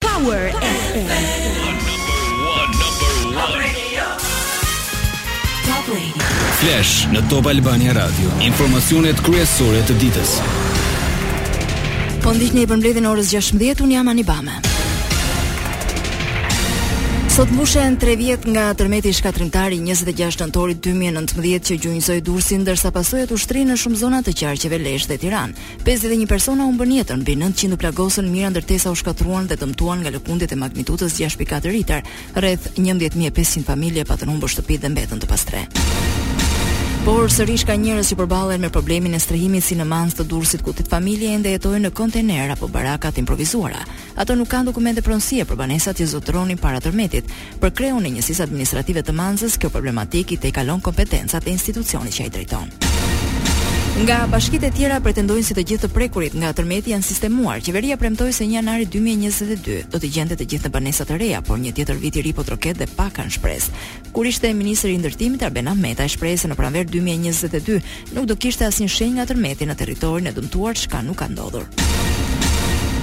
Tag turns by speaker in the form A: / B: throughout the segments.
A: Power
B: Flash në Top Albania Radio. Informacionet kryesore të ditës.
C: Po ndiqni përmbledhjen e orës 16:00 unë jam Ani Bame. Sot mbushen 3 vjet nga tërmeti shkatërrimtar i 26 nëntorit 2019 që gjunjëzoi Durrësin ndërsa pasojat u shtrinë në shumë zona të qarqeve Lezhë dhe Tiranë. Pesëdhjetë e një persona humbën jetën, mbi nëntëqind u plagosën, mijëra ndërtesa u shkatërruan dhe dëmtuan nga lëkundjet e magnitudës gjashtë pikë katër Richter. Rreth njëmbëdhjetë mijë e pesëqind familje patën humbur shtëpitë dhe mbetën të pastrehë. Por sërish ka njerëz që përballen me problemin e strehimit si në Manëz të Durrësit ku tetë familje ende jetojnë në kontejnerë apo baraka të improvizuara. Ato nuk kanë dokumente pronësie për banesat që zotëronin para tërmetit, Për kreun e Njësisë Administrative të Manzës kjo problematikë i tejkalon kompetencat e institucionit që ai drejton. Nga bashkitë e tjera pretendojnë se të gjithë të prekurit nga tërmeti janë sistemuar. Qeveria premtoi se një janari dy mijë e njëzet e dy do t'i gjente të gjithë në banesa të reja, por një tjetër vit i ri po troket dhe pak kanë shpresë. Kur ishte ministër i Rindërtimit, Arben Ahmetaj shprehej se në pranverë dy mijë e njëzet e dy Nuk do kishte asnjë shenjë nga tërmeti në territorin e dëmtuar çka nuk ka ndodhur.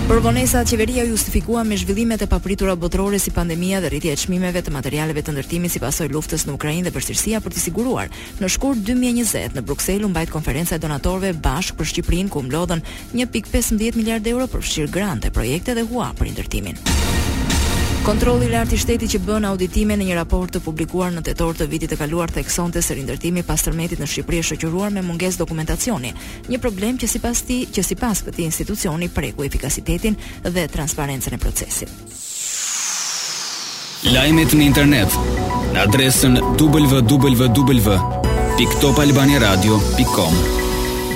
C: Për vonesat, qeveria u justifikua me zhvillimet e papritura botërore si pandemia dhe rritja e çmimeve të materialeve të ndërtimit si pasojë e luftës në Ukrainë dhe vështirësia për t'i siguruar. Në shkurt dy mijë e njëzet, në Bruksel u mbajt konferenca e donatorëve bashkë për Shqipërinë ku u mblodhën Një pikë pesëmbëdhjetë miliardë euro përfshirë grante, projekte dhe hua për rindërtimin. Kontrolli i Lartë i Shtetit që bën auditime në një raport të publikuar në tetor të vitit të kaluar theksonte se rindërtimi pas tërmetit në Shqipëri është shoqëruar me mungesë dokumentacioni, një problem që sipas tij, që sipas këtij institucioni preku efikasitetin dhe transparencën e procesit.
B: Lajmet në internet në adresën www.topalbaniaradio.com.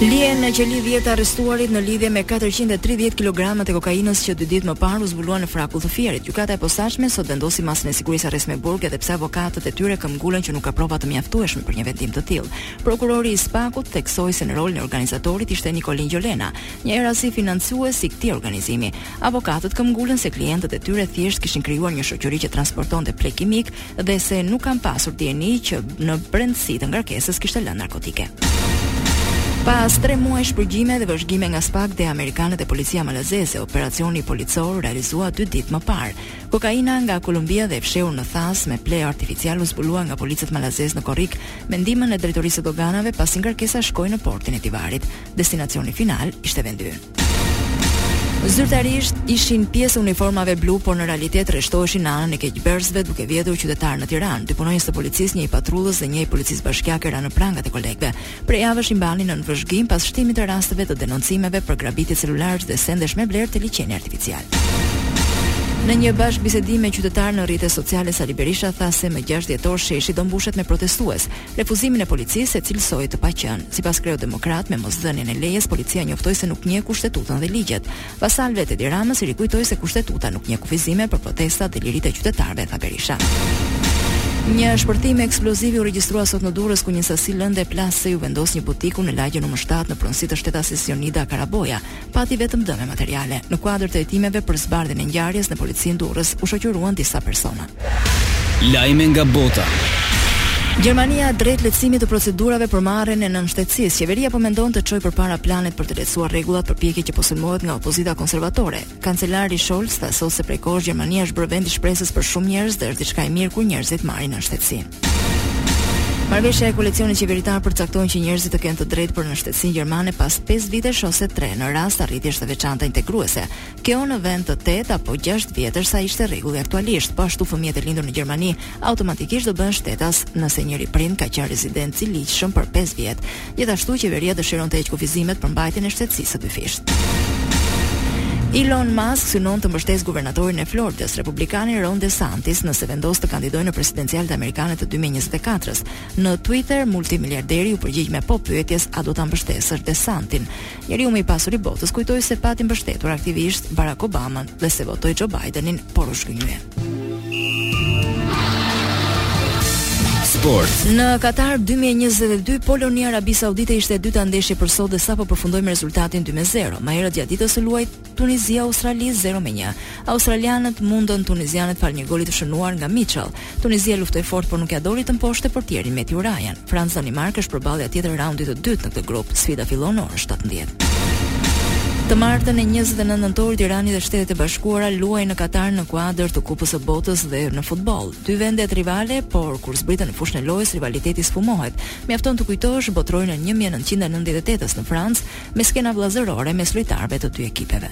C: Lihen në qeli dhjetë të arrestuarit në lidhje me 430 kilogramët e kokainës që dy ditë më parë u zbuluan në Frakull të Fierit. Gjykata e posaçme sot vendosi masën e sigurisë arrest me burg edhe pse avokatët e tyre këmbëngulën që nuk ka prova të mjaftueshme për një vendim të tillë. Prokurori i SPAK-ut theksoi se në rolin e organizatorit ishte Nikolin Gjolena, njëherazi financues i këtij organizimi. Avokatët këmbëngulën se klientët e tyre thjesht kishin krijuar një shoqëri që transportonte pleh kimik dhe se nuk kanë pasur dijeni që në brendësi të ngarkesës kishte lëndë narkotike. Pas tre muajsh përgjime dhe vëzhgime nga SPAK, DEA amerikane dhe policia malazeze, operacioni policor u realizua dy ditë më parë. Kokaina nga Kolumbia dhe e fshehur në thasë me pleh artificial u zbulua nga policët malazezë në korrik me ndihmën e Drejtorisë së Doganave pasi ngarkesa shkoi në portin e Tivarit. Destinacioni final ishte vendi ynë. Zyrtarisht ishin pjesë e uniformave blu, por në realitet rreshtoheshin në anën e keqbërësve duke vjedhur qytetarë në Tiranë. Dy punonjës të policisë, një i patrullës dhe një i policisë bashkiake ranë në prangat e kolegëve. Prej javësh i mbanin nën vëzhgim pas shtimit të rasteve të denoncimeve për grabitje celularësh dhe sendesh me vlerë te liqeni artificial. Në një bashkëbisedim me qytetarë në rrjete sociale Sali Berisha tha se më 6 dhjetor sheshi do mbushet me protestues. Refuzimin e policisë e cilësoi të paqenë. Sipas kreut demokrat, me mosdhënien e lejes, policia njoftoi se nuk njeh Kushtetutën dhe ligjet. Vasalëve të Edi Ramës i rikujtoj se Kushtetuta nuk njeh kufizime për protestat dhe liritë e qytetarëve, tha Berisha. Një shpërthim eksplozivi u regjistrua sot në Durrës ku një sasi lënde plasëse iu vendos një butiku në lagjen numër 7 në pronësi të shtetases Jonida Karaboja, pati vetëm dëme materiale. Në kuadër të hetimeve për zbardhjen e ngjarjes në Policinë Durrës u shoqëruan disa persona.
B: Lajme nga bota.
C: Gjermania drejt lehtësimit të procedurave për marrjen e nënshtetësisë, qeveria po mendon të çojë përpara planet për të lehtësuar rregullat përpjekje që po sulmohet nga opozita konservatore. Kancelari Scholz tha sot se prej kohësh Gjermania është bërë vend i shpresës për shumë njerëz dhe është diçka e mirë kur njerëzit marrin nënshtetësinë. Marrëveshja e koalicionit qeveritar përcakton që njerëzit të kenë të drejtë për nënshtetësinë gjermane pas 5 vitesh ose 3 në rast arritjesh të veçanta integruese. Kjo në vend të 8 apo 6 vjetësh sa ishte rregulli aktualisht. Po ashtu fëmijët e lindur në Gjermani automatikisht do bëhen shtetas nëse njëri prind ka qenë rezident i ligjshëm për 5 vjet. Gjithashtu, qeveria dëshiron të heqë kufizimet për mbajtjen e shtetësisë së dyfishtë. Elon Musk synon të mbështesë guvernatorin e Floridës, republikanin Ron DeSantis, nëse vendos të kandidojë në presidencialet amerikane të dy mijë e njëzet e katër-s. Në Twitter, multimiliarderi u përgjigj me po pyetjes a do ta mbështesë DeSantin. Njeriu më i pasur i botës kujtoi se pati mbështetur aktivisht Barack Obamën dhe se votoi Joe Bidenin, por u zhgënjye.
B: Sport.
C: Në Katar 2022 Poloni Arabi Saudite ishte e dyta ndeshje për sot dhe sapo përfundoi me rezultatin 2-0. Më herët gjatë ditës u luaj Tunizi Australi 0-1. Australianët mundën tunizianët falë një goli të shënuar nga Mitchell. Tunizia luftoi fort por nuk ia doli të mposhte portierin Matthew Ryan. Francë Danimarkë është përballja tjetër e raundit të dytë në këtë grup. Sfida fillon në orën 17. Të martën e 29 nëntorit Irani dhe Shtetet e Bashkuara luajnë në Katar në kuadër të Kupës së Botës dhe në futboll. Dy vendet rivale, por kur zbritet në fushën e lojës rivaliteti sfumohet. Mjafton të kujtosh botërorin e 1998-s në Francë, me skena vëllazërore mes lojtarëve të dy ekipeve.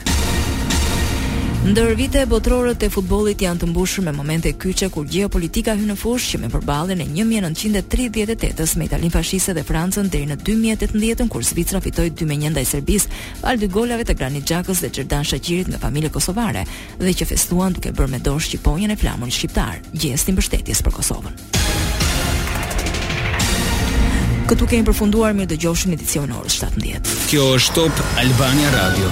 C: Ndër vite botërorët e futbollit janë të mbushur me momente kyçe kur gjeopolitika hyn në fushë që me përballjen e 1938-s me Italinë fashiste dhe Francën deri në 2018-ën kur Zvicra fitoi 2-1 ndaj Serbisë falë dy golave të Granit Xhakës dhe Xherdan Shaqirit nga familje kosovare dhe që festuan duke bërë me dorë shqiponjën e flamurit shqiptar, gjest i mbështetjes për Kosovën. Këtu kemi përfunduar mirudëgjofshim në edicionin e orës 17.
B: Kjo është Top Albania Radio.